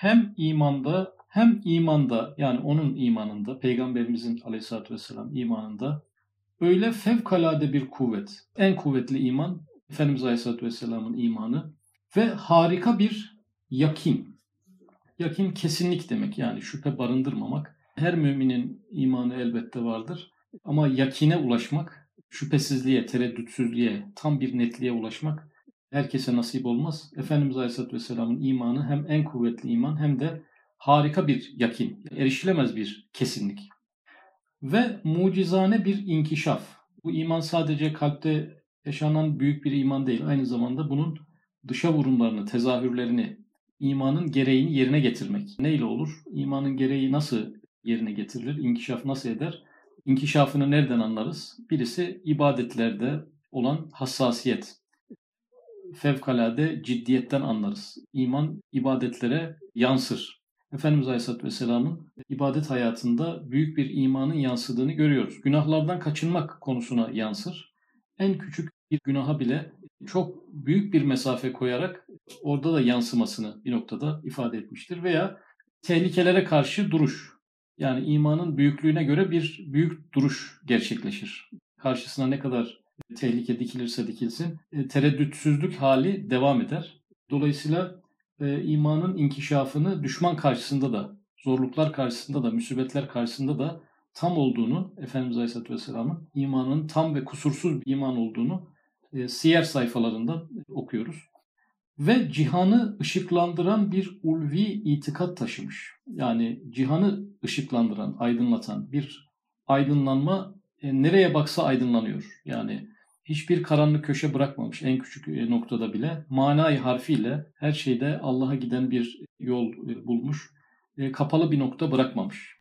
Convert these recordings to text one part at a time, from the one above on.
hem imanda hem imanda yani onun imanında, Peygamberimizin aleyhissalatü vesselam imanında öyle fevkalade bir kuvvet, en kuvvetli iman Efendimiz aleyhissalatü vesselamın imanı ve harika bir yakin. Yakin kesinlik demek yani şüphe barındırmamak. Her müminin imanı elbette vardır ama yakine ulaşmak, şüphesizliğe, tereddütsüzlüğe, tam bir netliğe ulaşmak herkese nasip olmaz. Efendimiz Aleyhisselatü Vesselam'ın imanı hem en kuvvetli iman hem de harika bir yakin, erişilemez bir kesinlik. Ve mucizane bir inkişaf. Bu iman sadece kalpte yaşanan büyük bir iman değil. Aynı zamanda bunun dışa vurumlarını, tezahürlerini, imanın gereğini yerine getirmek. Neyle olur? İmanın gereği nasıl yerine getirilir? İnkişaf nasıl eder? İnkişafını nereden anlarız? Birisi ibadetlerde olan hassasiyet. Fevkalade ciddiyetten anlarız. İman ibadetlere yansır. Efendimiz Aleyhisselatü Vesselam'ın ibadet hayatında büyük bir imanın yansıdığını görüyoruz. Günahlardan kaçınmak konusuna yansır. En küçük bir günaha bile çok büyük bir mesafe koyarak orada da yansımasını bir noktada ifade etmiştir. Veya tehlikelere karşı duruş. Yani imanın büyüklüğüne göre bir büyük duruş gerçekleşir. Karşısına ne kadar tehlike dikilirse dikilsin e, tereddütsüzlük hali devam eder. Dolayısıyla e, imanın inkişafını düşman karşısında da, zorluklar karşısında da, müsibetler karşısında da tam olduğunu, Efendimiz Aleyhisselatü Vesselam'ın imanın tam ve kusursuz bir iman olduğunu e, siyer sayfalarından okuyoruz. Ve cihanı ışıklandıran bir ulvi itikat taşımış. Yani cihanı ışıklandıran, aydınlatan bir aydınlanma e, nereye baksa aydınlanıyor. Yani hiçbir karanlık köşe bırakmamış en küçük e, noktada bile. Manayı harfiyle her şeyde Allah'a giden bir yol e, bulmuş. E, kapalı bir nokta bırakmamış.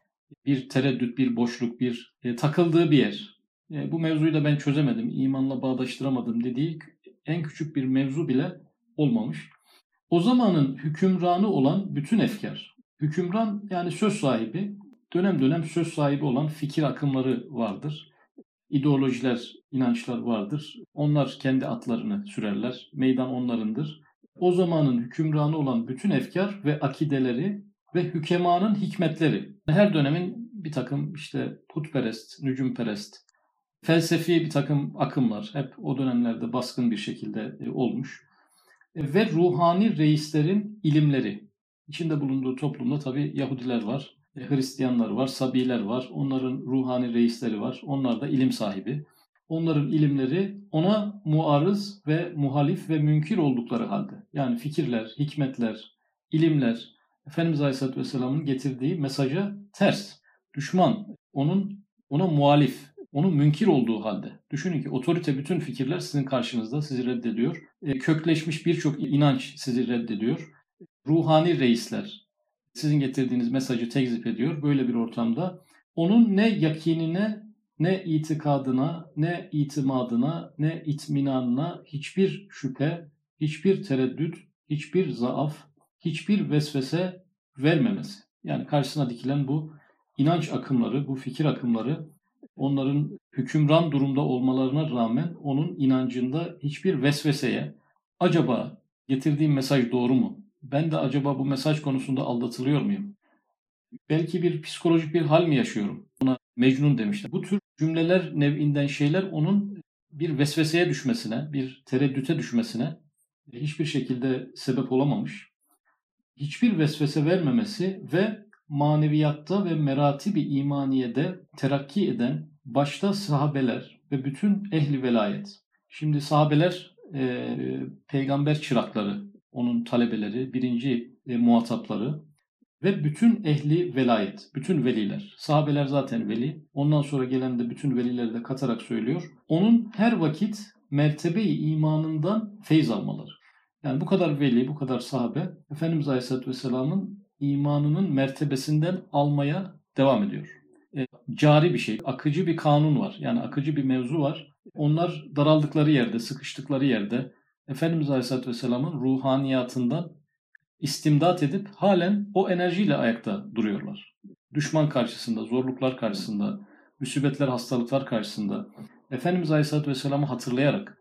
Bir tereddüt, bir boşluk, bir takıldığı bir yer. Bu mevzuyu da ben çözemedim, imanla bağdaştıramadım dediği en küçük bir mevzu bile olmamış. O zamanın hükümranı olan bütün efkar, hükümran yani söz sahibi, dönem dönem söz sahibi olan fikir akımları vardır. İdeolojiler, inançlar vardır. Onlar kendi atlarını sürerler. Meydan onlarındır. O zamanın hükümranı olan bütün efkar ve akideleri ve hükemanın hikmetleri. Her dönemin bir takım işte putperest, nücumperest, felsefi bir takım akımlar hep o dönemlerde baskın bir şekilde e, olmuş. E, ve ruhani reislerin ilimleri. İçinde bulunduğu toplumda tabi Yahudiler var, Hristiyanlar var, Sabiler var, onların ruhani reisleri var, onlar da ilim sahibi. Onların ilimleri ona muarız ve muhalif ve münkir oldukları halde. Yani fikirler, hikmetler, ilimler, Efendimiz Aleyhisselatü Vesselam'ın getirdiği mesaja ters, düşman, onun ona muhalif, onun münkir olduğu halde. Düşünün ki otorite bütün fikirler sizin karşınızda sizi reddediyor. E, kökleşmiş birçok inanç sizi reddediyor. Ruhani reisler sizin getirdiğiniz mesajı tekzip ediyor. Böyle bir ortamda onun ne yakinine, ne itikadına, ne itimadına, ne itminanına hiçbir şüphe, hiçbir tereddüt, hiçbir zaaf, hiçbir vesvese vermemesi. Yani karşısına dikilen bu inanç akımları, bu fikir akımları onların hükümran durumda olmalarına rağmen onun inancında hiçbir vesveseye acaba getirdiğim mesaj doğru mu? Ben de acaba bu mesaj konusunda aldatılıyor muyum? Belki bir psikolojik bir hal mi yaşıyorum? Buna Mecnun demişler. Bu tür cümleler nevinden şeyler onun bir vesveseye düşmesine, bir tereddüte düşmesine hiçbir şekilde sebep olamamış. Hiçbir vesvese vermemesi ve maneviyatta ve meratibi imaniyede terakki eden başta sahabeler ve bütün ehli velayet. Şimdi sahabeler e, peygamber çırakları, onun talebeleri, birinci e, muhatapları ve bütün ehli velayet, bütün veliler. Sahabeler zaten veli. Ondan sonra gelen de bütün velileri de katarak söylüyor. Onun her vakit mertebeyi imanından feyz almaları. Yani bu kadar veli, bu kadar sahabe Efendimiz Aleyhisselatü Vesselam'ın imanının mertebesinden almaya devam ediyor. E, cari bir şey, akıcı bir kanun var. Yani akıcı bir mevzu var. Onlar daraldıkları yerde, sıkıştıkları yerde Efendimiz Aleyhisselatü Vesselam'ın ruhaniyatından istimdat edip halen o enerjiyle ayakta duruyorlar. Düşman karşısında, zorluklar karşısında, müsibetler, hastalıklar karşısında Efendimiz Aleyhisselatü Vesselam'ı hatırlayarak,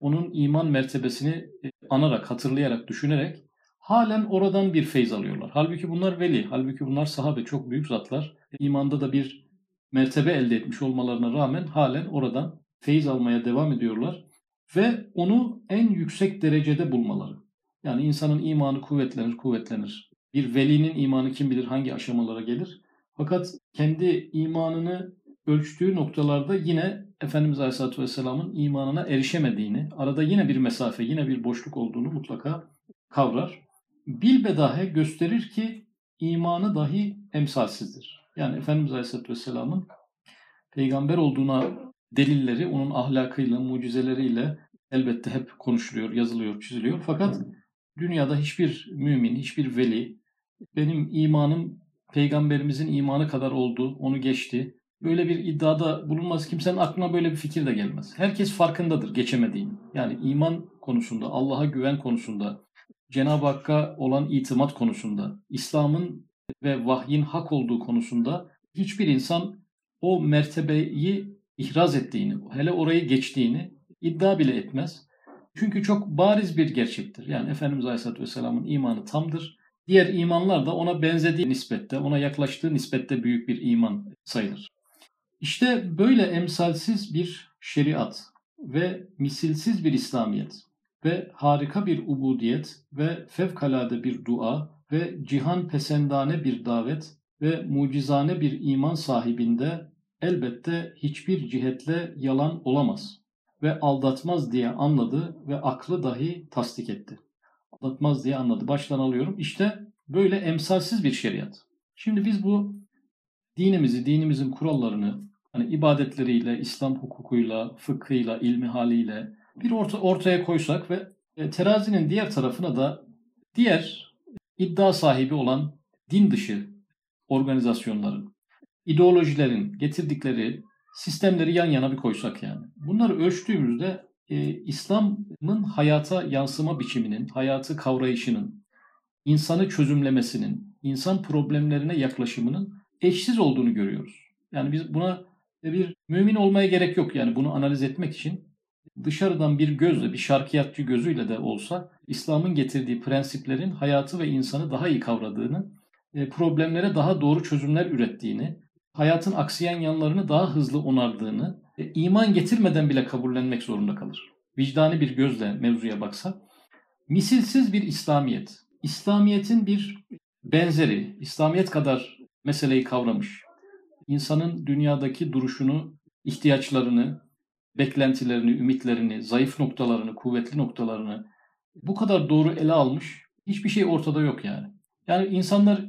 onun iman mertebesini e, anarak, hatırlayarak, düşünerek halen oradan bir feyz alıyorlar. Halbuki bunlar veli, halbuki bunlar sahabe, çok büyük zatlar. İmanda da bir mertebe elde etmiş olmalarına rağmen halen oradan feyiz almaya devam ediyorlar. Ve onu en yüksek derecede bulmaları. Yani insanın imanı kuvvetlenir, kuvvetlenir. Bir velinin imanı kim bilir hangi aşamalara gelir. Fakat kendi imanını ölçtüğü noktalarda yine Efendimiz Aleyhisselatü Vesselam'ın imanına erişemediğini, arada yine bir mesafe, yine bir boşluk olduğunu mutlaka kavrar. Bilbedahe gösterir ki imanı dahi emsalsizdir. Yani Efendimiz Aleyhisselatü Vesselam'ın peygamber olduğuna delilleri onun ahlakıyla, mucizeleriyle elbette hep konuşuluyor, yazılıyor, çiziliyor. Fakat dünyada hiçbir mümin, hiçbir veli benim imanım peygamberimizin imanı kadar oldu, onu geçti. Böyle bir iddiada bulunmaz. Kimsenin aklına böyle bir fikir de gelmez. Herkes farkındadır geçemediğini. Yani iman konusunda, Allah'a güven konusunda, Cenab-ı Hakk'a olan itimat konusunda, İslam'ın ve vahyin hak olduğu konusunda hiçbir insan o mertebeyi ihraz ettiğini, hele orayı geçtiğini iddia bile etmez. Çünkü çok bariz bir gerçektir. Yani Efendimiz Aleyhisselatü Vesselam'ın imanı tamdır. Diğer imanlar da ona benzediği nispette, ona yaklaştığı nispette büyük bir iman sayılır. İşte böyle emsalsiz bir şeriat ve misilsiz bir İslamiyet ve harika bir ubudiyet ve fevkalade bir dua ve cihan pesendane bir davet ve mucizane bir iman sahibinde elbette hiçbir cihetle yalan olamaz ve aldatmaz diye anladı ve aklı dahi tasdik etti. Aldatmaz diye anladı. Baştan alıyorum. İşte böyle emsalsiz bir şeriat. Şimdi biz bu dinimizi, dinimizin kurallarını hani ibadetleriyle, İslam hukukuyla, fıkhıyla, ilmi haliyle bir orta, ortaya koysak ve e, terazinin diğer tarafına da diğer iddia sahibi olan din dışı organizasyonların, ideolojilerin getirdikleri sistemleri yan yana bir koysak yani. Bunları ölçtüğümüzde e, İslam'ın hayata yansıma biçiminin, hayatı kavrayışının, insanı çözümlemesinin, insan problemlerine yaklaşımının eşsiz olduğunu görüyoruz. Yani biz buna bir mümin olmaya gerek yok yani bunu analiz etmek için dışarıdan bir gözle, bir şarkiyatçı gözüyle de olsa İslam'ın getirdiği prensiplerin hayatı ve insanı daha iyi kavradığını, e, problemlere daha doğru çözümler ürettiğini, hayatın aksiyen yanlarını daha hızlı onardığını, iman getirmeden bile kabullenmek zorunda kalır. Vicdani bir gözle mevzuya baksa, misilsiz bir İslamiyet, İslamiyet'in bir benzeri, İslamiyet kadar meseleyi kavramış, insanın dünyadaki duruşunu, ihtiyaçlarını, beklentilerini, ümitlerini, zayıf noktalarını, kuvvetli noktalarını bu kadar doğru ele almış hiçbir şey ortada yok yani. Yani insanlar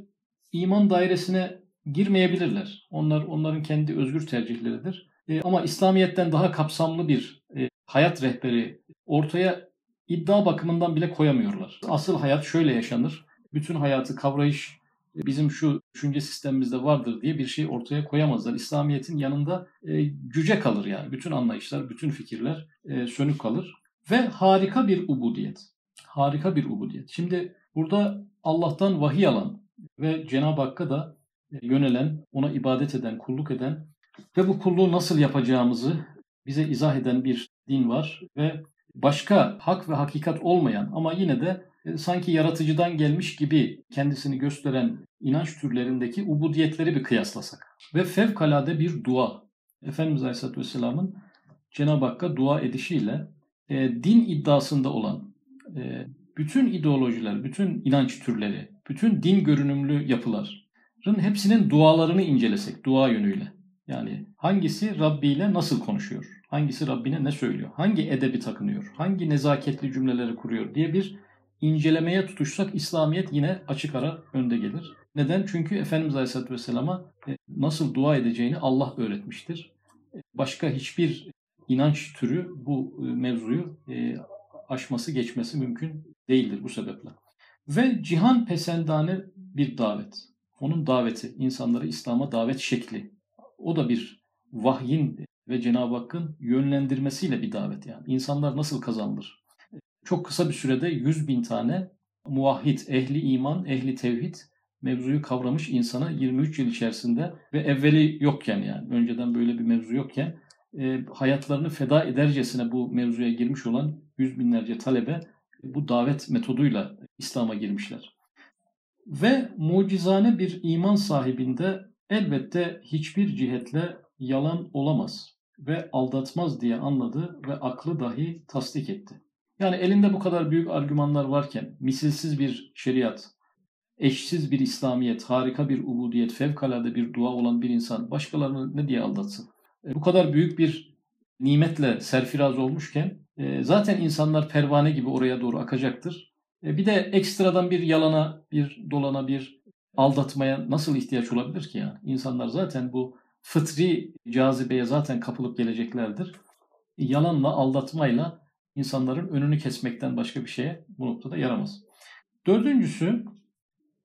iman dairesine girmeyebilirler. Onlar onların kendi özgür tercihleridir. E, ama İslamiyet'ten daha kapsamlı bir e, hayat rehberi ortaya iddia bakımından bile koyamıyorlar. Asıl hayat şöyle yaşanır. Bütün hayatı kavrayış bizim şu düşünce sistemimizde vardır diye bir şey ortaya koyamazlar. İslamiyet'in yanında e, cüce kalır yani. Bütün anlayışlar, bütün fikirler e, sönük kalır. Ve harika bir ubudiyet. Harika bir ubudiyet. Şimdi burada Allah'tan vahiy alan ve Cenab-ı Hakk'a da yönelen, ona ibadet eden, kulluk eden ve bu kulluğu nasıl yapacağımızı bize izah eden bir din var ve başka hak ve hakikat olmayan ama yine de e, sanki yaratıcıdan gelmiş gibi kendisini gösteren inanç türlerindeki ubudiyetleri bir kıyaslasak. Ve fevkalade bir dua. Efendimiz Aleyhisselatü Vesselam'ın Cenab-ı Hakk'a dua edişiyle e, din iddiasında olan e, bütün ideolojiler, bütün inanç türleri, bütün din görünümlü yapıların hepsinin dualarını incelesek, dua yönüyle. Yani hangisi Rabbi ile nasıl konuşuyor? Hangisi Rabbine ne söylüyor? Hangi edebi takınıyor? Hangi nezaketli cümleleri kuruyor diye bir incelemeye tutuşsak İslamiyet yine açık ara önde gelir. Neden? Çünkü Efendimiz Aleyhisselatü Vesselam'a e, nasıl dua edeceğini Allah öğretmiştir. E, başka hiçbir inanç türü bu e, mevzuyu aşması, geçmesi mümkün değildir bu sebeple. Ve cihan pesendane bir davet. Onun daveti, insanları İslam'a davet şekli. O da bir vahyin ve Cenab-ı Hakk'ın yönlendirmesiyle bir davet yani. İnsanlar nasıl kazanılır? çok kısa bir sürede 100 bin tane muvahhid, ehli iman, ehli tevhid mevzuyu kavramış insana 23 yıl içerisinde ve evveli yokken yani önceden böyle bir mevzu yokken e, hayatlarını feda edercesine bu mevzuya girmiş olan yüz binlerce talebe bu davet metoduyla İslam'a girmişler. Ve mucizane bir iman sahibinde elbette hiçbir cihetle yalan olamaz ve aldatmaz diye anladı ve aklı dahi tasdik etti. Yani elinde bu kadar büyük argümanlar varken, misilsiz bir şeriat, eşsiz bir İslamiyet, harika bir ubudiyet, fevkalade bir dua olan bir insan başkalarını ne diye aldatsın? E, bu kadar büyük bir nimetle serfiraz olmuşken e, zaten insanlar pervane gibi oraya doğru akacaktır. E, bir de ekstradan bir yalana, bir dolana, bir aldatmaya nasıl ihtiyaç olabilir ki yani? İnsanlar zaten bu fıtri cazibeye zaten kapılıp geleceklerdir. Yalanla, aldatmayla insanların önünü kesmekten başka bir şeye bu noktada yaramaz. Dördüncüsü,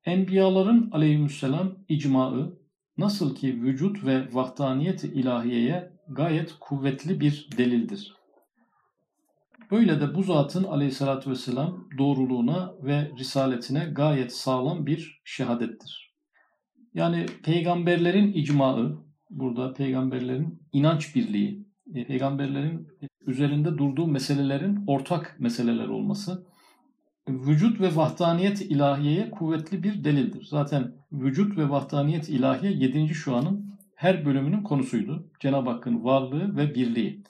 Enbiyaların aleyhisselam icmaı nasıl ki vücut ve vahdaniyet ilahiyeye gayet kuvvetli bir delildir. Böyle de bu zatın aleyhissalatü vesselam doğruluğuna ve risaletine gayet sağlam bir şehadettir. Yani peygamberlerin icmaı, burada peygamberlerin inanç birliği, e, peygamberlerin üzerinde durduğu meselelerin ortak meseleler olması, vücut ve vahdaniyet ilahiyeye kuvvetli bir delildir. Zaten vücut ve vahdaniyet ilahiye 7. şuanın her bölümünün konusuydu. Cenab-ı Hakk'ın varlığı ve birliği.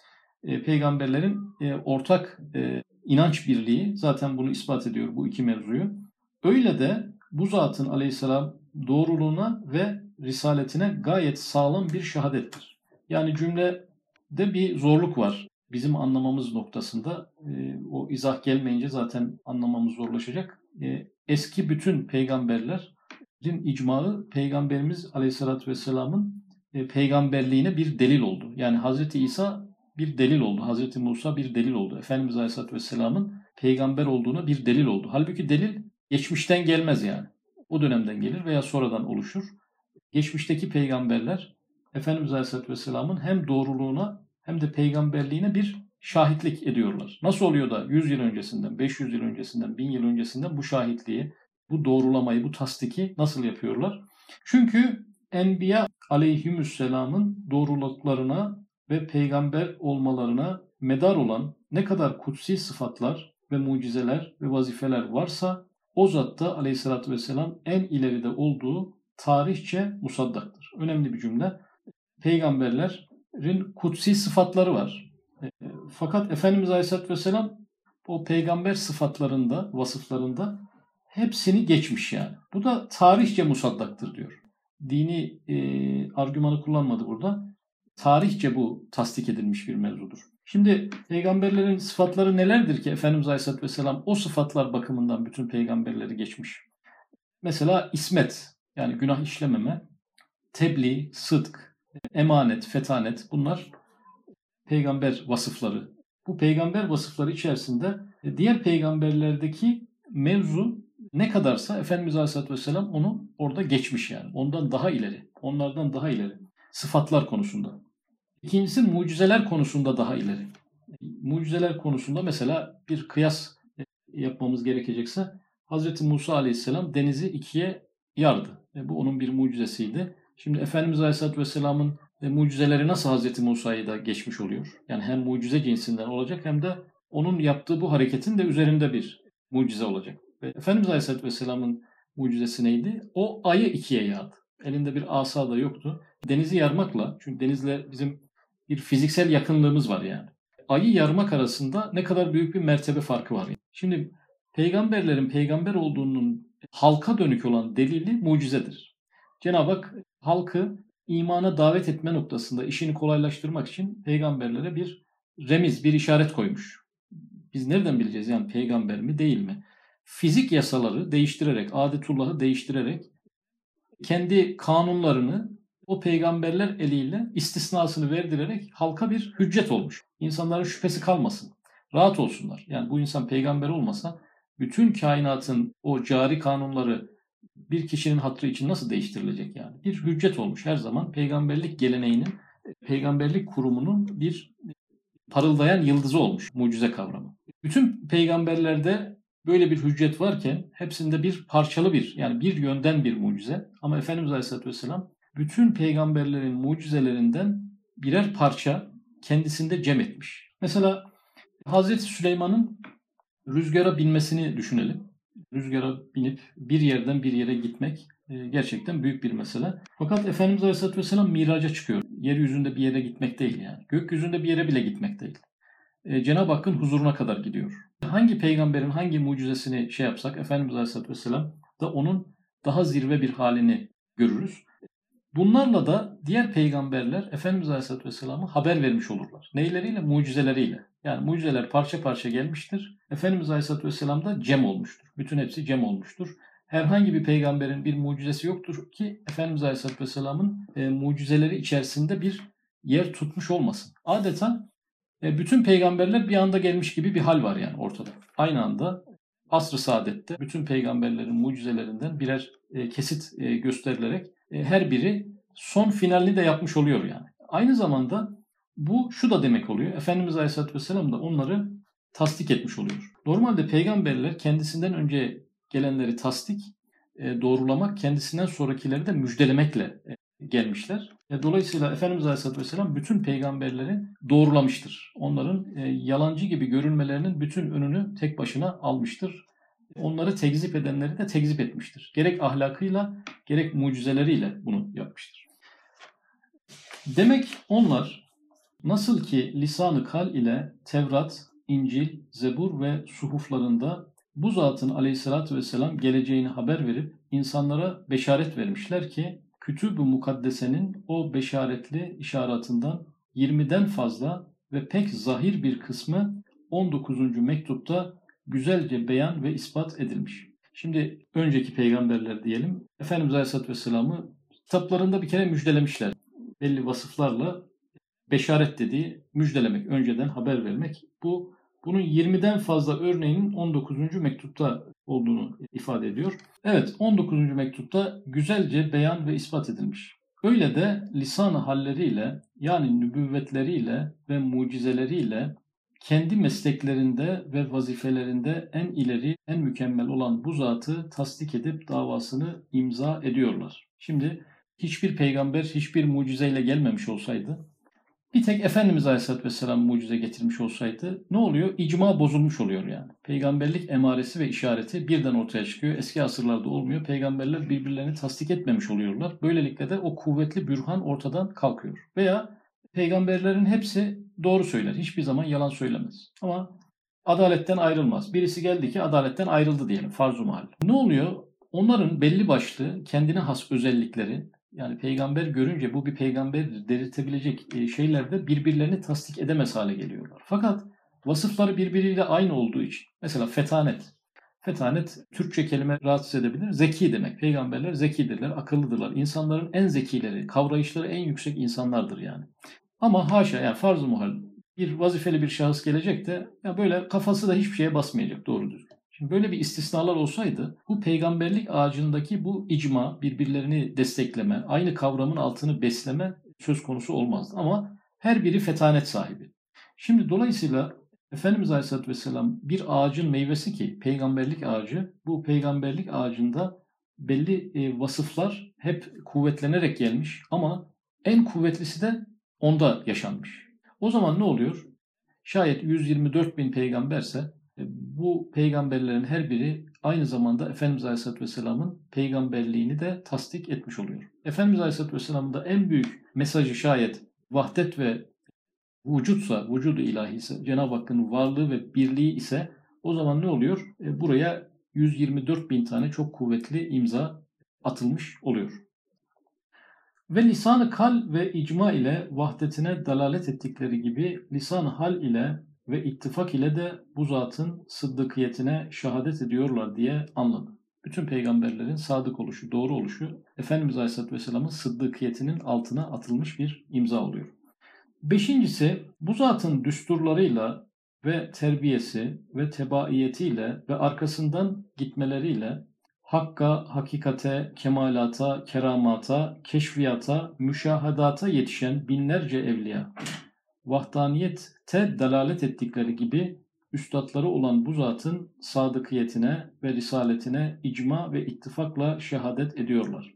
E, peygamberlerin e, ortak e, inanç birliği zaten bunu ispat ediyor bu iki mevzuyu. Öyle de bu zatın aleyhisselam doğruluğuna ve risaletine gayet sağlam bir şehadettir. Yani cümlede bir zorluk var. Bizim anlamamız noktasında e, o izah gelmeyince zaten anlamamız zorlaşacak. E, eski bütün peygamberlerin icmağı Peygamberimiz Aleyhisselatü Vesselam'ın e, peygamberliğine bir delil oldu. Yani Hazreti İsa bir delil oldu. Hazreti Musa bir delil oldu. Efendimiz Aleyhisselatü Vesselam'ın peygamber olduğuna bir delil oldu. Halbuki delil geçmişten gelmez yani. O dönemden gelir veya sonradan oluşur. Geçmişteki peygamberler Efendimiz Aleyhisselatü Vesselam'ın hem doğruluğuna hem de peygamberliğine bir şahitlik ediyorlar. Nasıl oluyor da 100 yıl öncesinden, 500 yıl öncesinden, 1000 yıl öncesinden bu şahitliği, bu doğrulamayı, bu tasdiki nasıl yapıyorlar? Çünkü Enbiya aleyhimüsselamın doğruluklarına ve peygamber olmalarına medar olan ne kadar kutsi sıfatlar ve mucizeler ve vazifeler varsa o zatta aleyhissalatü vesselam en ileride olduğu tarihçe musaddaktır. Önemli bir cümle. Peygamberlerin kutsi sıfatları var. E, fakat Efendimiz Aleyhisselatü Vesselam o peygamber sıfatlarında, vasıflarında hepsini geçmiş yani. Bu da tarihçe musaddaktır diyor. Dini e, argümanı kullanmadı burada tarihçe bu tasdik edilmiş bir mevzudur. Şimdi peygamberlerin sıfatları nelerdir ki Efendimiz Aleyhisselatü Vesselam o sıfatlar bakımından bütün peygamberleri geçmiş. Mesela ismet yani günah işlememe, tebliğ, sıdk, emanet, fetanet bunlar peygamber vasıfları. Bu peygamber vasıfları içerisinde diğer peygamberlerdeki mevzu ne kadarsa Efendimiz Aleyhisselatü Vesselam onu orada geçmiş yani. Ondan daha ileri, onlardan daha ileri sıfatlar konusunda. İkincisi mucizeler konusunda daha ileri. Mucizeler konusunda mesela bir kıyas yapmamız gerekecekse Hz. Musa aleyhisselam denizi ikiye yardı. E, bu onun bir mucizesiydi. Şimdi Efendimiz Aleyhisselatü Vesselam'ın e, mucizeleri nasıl Hz. Musa'yı da geçmiş oluyor? Yani hem mucize cinsinden olacak hem de onun yaptığı bu hareketin de üzerinde bir mucize olacak. Ve Efendimiz Aleyhisselatü Vesselam'ın mucizesi neydi? O ayı ikiye yardı. Elinde bir asa da yoktu. Denizi yarmakla, çünkü denizle bizim bir fiziksel yakınlığımız var yani. Ayı yarmak arasında ne kadar büyük bir mertebe farkı var. Yani. Şimdi peygamberlerin peygamber olduğunun halka dönük olan delili mucizedir. Cenab-ı Hak halkı imana davet etme noktasında işini kolaylaştırmak için peygamberlere bir remiz, bir işaret koymuş. Biz nereden bileceğiz yani peygamber mi değil mi? Fizik yasaları değiştirerek, adetullahı değiştirerek kendi kanunlarını o peygamberler eliyle istisnasını verdirerek halka bir hüccet olmuş. İnsanların şüphesi kalmasın. Rahat olsunlar. Yani bu insan peygamber olmasa bütün kainatın o cari kanunları bir kişinin hatrı için nasıl değiştirilecek yani? Bir hüccet olmuş her zaman peygamberlik geleneğinin, peygamberlik kurumunun bir parıldayan yıldızı olmuş mucize kavramı. Bütün peygamberlerde böyle bir hüccet varken hepsinde bir parçalı bir yani bir yönden bir mucize ama Efendimiz Aleyhisselatü Vesselam bütün peygamberlerin mucizelerinden birer parça kendisinde cem etmiş. Mesela Hazreti Süleyman'ın rüzgara binmesini düşünelim. rüzgara binip bir yerden bir yere gitmek e, gerçekten büyük bir mesele. Fakat Efendimiz Aleyhisselatü Vesselam miraca çıkıyor. Yeryüzünde bir yere gitmek değil yani. Gökyüzünde bir yere bile gitmek değil. E, Cenab-ı Hakk'ın huzuruna kadar gidiyor. Hangi peygamberin hangi mucizesini şey yapsak Efendimiz Aleyhisselatü Vesselam da onun daha zirve bir halini görürüz. Bunlarla da diğer peygamberler Efendimiz Aleyhisselatü Vesselam'a haber vermiş olurlar. Neyleriyle? Mucizeleriyle. Yani mucizeler parça parça gelmiştir. Efendimiz Aleyhisselatü Vesselam da cem olmuştur. Bütün hepsi cem olmuştur. Herhangi bir peygamberin bir mucizesi yoktur ki Efendimiz Aleyhisselatü Vesselam'ın e, mucizeleri içerisinde bir yer tutmuş olmasın. Adeta e, bütün peygamberler bir anda gelmiş gibi bir hal var yani ortada. Aynı anda asr-ı saadette bütün peygamberlerin mucizelerinden birer e, kesit e, gösterilerek her biri son finalini de yapmış oluyor yani. Aynı zamanda bu şu da demek oluyor. Efendimiz Aleyhisselatü Vesselam da onları tasdik etmiş oluyor. Normalde peygamberler kendisinden önce gelenleri tasdik, e, doğrulamak, kendisinden sonrakileri de müjdelemekle e, gelmişler. E, dolayısıyla Efendimiz Aleyhisselatü Vesselam bütün peygamberleri doğrulamıştır. Onların yalancı gibi görünmelerinin bütün önünü tek başına almıştır. Onları tekzip edenleri de tekzip etmiştir. Gerek ahlakıyla gerek mucizeleriyle bunu yapmıştır. Demek onlar nasıl ki lisanı kal ile Tevrat, İncil, Zebur ve suhuflarında bu zatın aleyhissalatü vesselam geleceğini haber verip insanlara beşaret vermişler ki Kütüb-ü Mukaddese'nin o beşaretli işaretından 20'den fazla ve pek zahir bir kısmı 19. mektupta güzelce beyan ve ispat edilmiş. Şimdi önceki peygamberler diyelim. Efendimiz Aleyhisselatü Vesselam'ı kitaplarında bir kere müjdelemişler. Belli vasıflarla beşaret dediği müjdelemek, önceden haber vermek. Bu bunun 20'den fazla örneğinin 19. mektupta olduğunu ifade ediyor. Evet 19. mektupta güzelce beyan ve ispat edilmiş. Öyle de lisan halleriyle yani nübüvvetleriyle ve mucizeleriyle kendi mesleklerinde ve vazifelerinde en ileri, en mükemmel olan bu zatı tasdik edip davasını imza ediyorlar. Şimdi hiçbir peygamber hiçbir mucizeyle gelmemiş olsaydı bir tek Efendimiz Aleyhisselatü Vesselam mucize getirmiş olsaydı ne oluyor? İcma bozulmuş oluyor yani. Peygamberlik emaresi ve işareti birden ortaya çıkıyor. Eski asırlarda olmuyor. Peygamberler birbirlerini tasdik etmemiş oluyorlar. Böylelikle de o kuvvetli bürhan ortadan kalkıyor. Veya peygamberlerin hepsi doğru söyler. Hiçbir zaman yalan söylemez. Ama adaletten ayrılmaz. Birisi geldi ki adaletten ayrıldı diyelim farz-ı mahal. Ne oluyor? Onların belli başlı kendine has özellikleri yani peygamber görünce bu bir peygamber delirtebilecek e, şeylerde birbirlerini tasdik edemez hale geliyorlar. Fakat vasıfları birbiriyle aynı olduğu için mesela fetanet. Fetanet Türkçe kelime rahatsız edebilir. Zeki demek. Peygamberler zekidirler, akıllıdırlar. İnsanların en zekileri, kavrayışları en yüksek insanlardır yani. Ama haşa yani farz-ı muhal bir vazifeli bir şahıs gelecek de ya böyle kafası da hiçbir şeye basmayacak doğru düzgün. Şimdi böyle bir istisnalar olsaydı bu peygamberlik ağacındaki bu icma, birbirlerini destekleme, aynı kavramın altını besleme söz konusu olmazdı. Ama her biri fetanet sahibi. Şimdi dolayısıyla Efendimiz Aleyhisselatü Vesselam bir ağacın meyvesi ki peygamberlik ağacı, bu peygamberlik ağacında belli e, vasıflar hep kuvvetlenerek gelmiş ama en kuvvetlisi de onda yaşanmış. O zaman ne oluyor? Şayet 124 bin peygamberse e, bu peygamberlerin her biri aynı zamanda Efendimiz Aleyhisselatü Vesselam'ın peygamberliğini de tasdik etmiş oluyor. Efendimiz Aleyhisselatü Vesselam'ın da en büyük mesajı şayet vahdet ve vücutsa, vücudu ilahi ise, Cenab-ı Hakk'ın varlığı ve birliği ise o zaman ne oluyor? E, buraya 124 bin tane çok kuvvetli imza atılmış oluyor. Ve lisan-ı kal ve icma ile vahdetine dalalet ettikleri gibi lisan-ı hal ile ve ittifak ile de bu zatın sıddıkiyetine şehadet ediyorlar diye anladı. Bütün peygamberlerin sadık oluşu, doğru oluşu Efendimiz Aleyhisselatü Vesselam'ın sıddıkiyetinin altına atılmış bir imza oluyor. Beşincisi bu zatın düsturlarıyla ve terbiyesi ve tebaiyetiyle ve arkasından gitmeleriyle hakka, hakikate, kemalata, keramata, keşfiyata, müşahadata yetişen binlerce evliya vahdaniyette dalalet ettikleri gibi üstadları olan bu zatın sadıkiyetine ve risaletine icma ve ittifakla şehadet ediyorlar.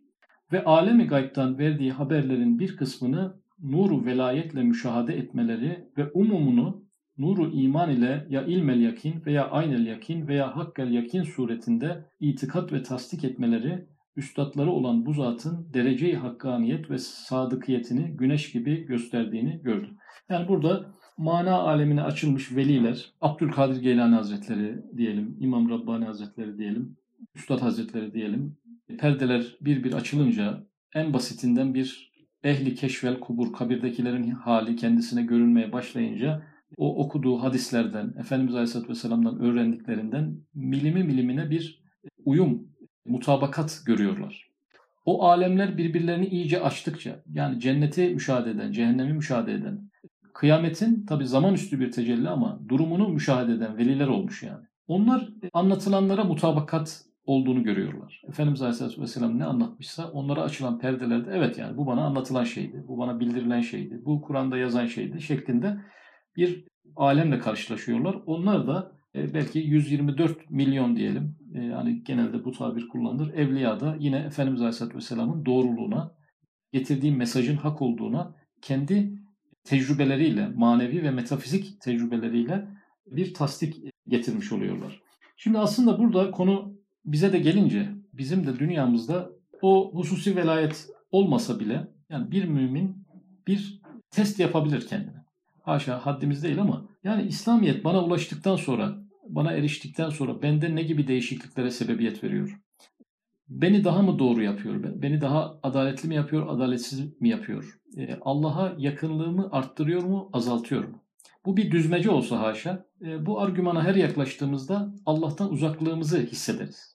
Ve alemi gaybtan verdiği haberlerin bir kısmını nuru velayetle müşahede etmeleri ve umumunu nuru iman ile ya ilmel yakin veya aynel yakin veya hakkel yakin suretinde itikat ve tasdik etmeleri üstadları olan bu zatın derece-i hakkaniyet ve sadıkiyetini güneş gibi gösterdiğini gördüm. Yani burada mana alemine açılmış veliler, Abdülkadir Geylani Hazretleri diyelim, İmam Rabbani Hazretleri diyelim, Üstad Hazretleri diyelim, perdeler bir bir açılınca en basitinden bir ehli keşvel kubur, kabirdekilerin hali kendisine görünmeye başlayınca o okuduğu hadislerden, Efendimiz Aleyhisselatü Vesselam'dan öğrendiklerinden milimi milimine bir uyum, mutabakat görüyorlar. O alemler birbirlerini iyice açtıkça, yani cenneti müşahede eden, cehennemi müşahede eden, kıyametin tabi zaman üstü bir tecelli ama durumunu müşahede eden veliler olmuş yani. Onlar anlatılanlara mutabakat olduğunu görüyorlar. Efendimiz Aleyhisselatü Vesselam ne anlatmışsa onlara açılan perdelerde evet yani bu bana anlatılan şeydi, bu bana bildirilen şeydi, bu Kur'an'da yazan şeydi şeklinde bir alemle karşılaşıyorlar. Onlar da e, belki 124 milyon diyelim, e, yani genelde bu tabir kullanılır, evliya da yine Efendimiz Aleyhisselatü Vesselam'ın doğruluğuna, getirdiği mesajın hak olduğuna kendi tecrübeleriyle, manevi ve metafizik tecrübeleriyle bir tasdik getirmiş oluyorlar. Şimdi aslında burada konu bize de gelince bizim de dünyamızda o hususi velayet olmasa bile yani bir mümin bir test yapabilir kendine. Haşa haddimiz değil ama yani İslamiyet bana ulaştıktan sonra, bana eriştikten sonra bende ne gibi değişikliklere sebebiyet veriyor? Beni daha mı doğru yapıyor? Beni daha adaletli mi yapıyor, adaletsiz mi yapıyor? Ee, Allah'a yakınlığımı arttırıyor mu, azaltıyor mu? Bu bir düzmece olsa haşa, e, bu argümana her yaklaştığımızda Allah'tan uzaklığımızı hissederiz.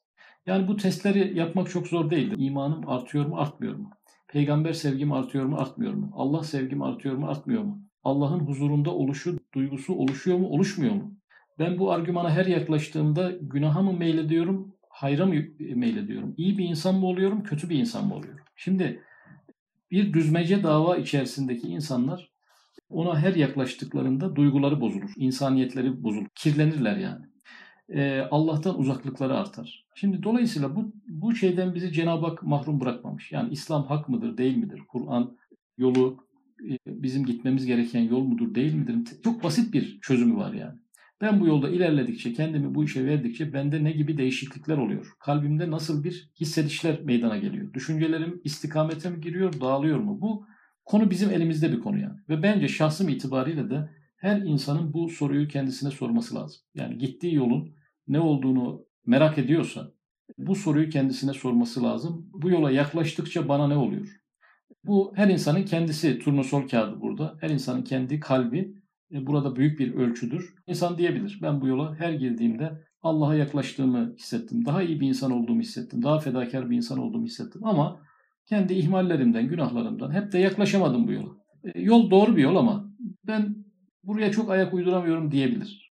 Yani bu testleri yapmak çok zor değildir. İmanım artıyor mu, artmıyor mu? Peygamber sevgim artıyor mu, artmıyor mu? Allah sevgim artıyor mu, artmıyor mu? Allah'ın huzurunda oluşu, duygusu oluşuyor mu, oluşmuyor mu? Ben bu argümana her yaklaştığımda günaha mı meylediyorum, hayra mı meylediyorum? İyi bir insan mı oluyorum, kötü bir insan mı oluyorum? Şimdi bir düzmece dava içerisindeki insanlar ona her yaklaştıklarında duyguları bozulur, insaniyetleri bozulur, kirlenirler yani. Ee, Allah'tan uzaklıkları artar. Şimdi dolayısıyla bu, bu şeyden bizi Cenab-ı Hak mahrum bırakmamış. Yani İslam hak mıdır, değil midir? Kur'an yolu e, bizim gitmemiz gereken yol mudur, değil midir? Çok basit bir çözümü var yani. Ben bu yolda ilerledikçe, kendimi bu işe verdikçe bende ne gibi değişiklikler oluyor? Kalbimde nasıl bir hissedişler meydana geliyor? Düşüncelerim istikamete mi giriyor, dağılıyor mu? Bu konu bizim elimizde bir konu yani. Ve bence şahsım itibariyle de her insanın bu soruyu kendisine sorması lazım. Yani gittiği yolun ne olduğunu merak ediyorsa bu soruyu kendisine sorması lazım. Bu yola yaklaştıkça bana ne oluyor? Bu her insanın kendisi turnusol kağıdı burada. Her insanın kendi kalbi e, burada büyük bir ölçüdür. İnsan diyebilir ben bu yola her girdiğimde Allah'a yaklaştığımı hissettim. Daha iyi bir insan olduğumu hissettim. Daha fedakar bir insan olduğumu hissettim. Ama kendi ihmallerimden, günahlarımdan hep de yaklaşamadım bu yola. E, yol doğru bir yol ama ben buraya çok ayak uyduramıyorum diyebilir.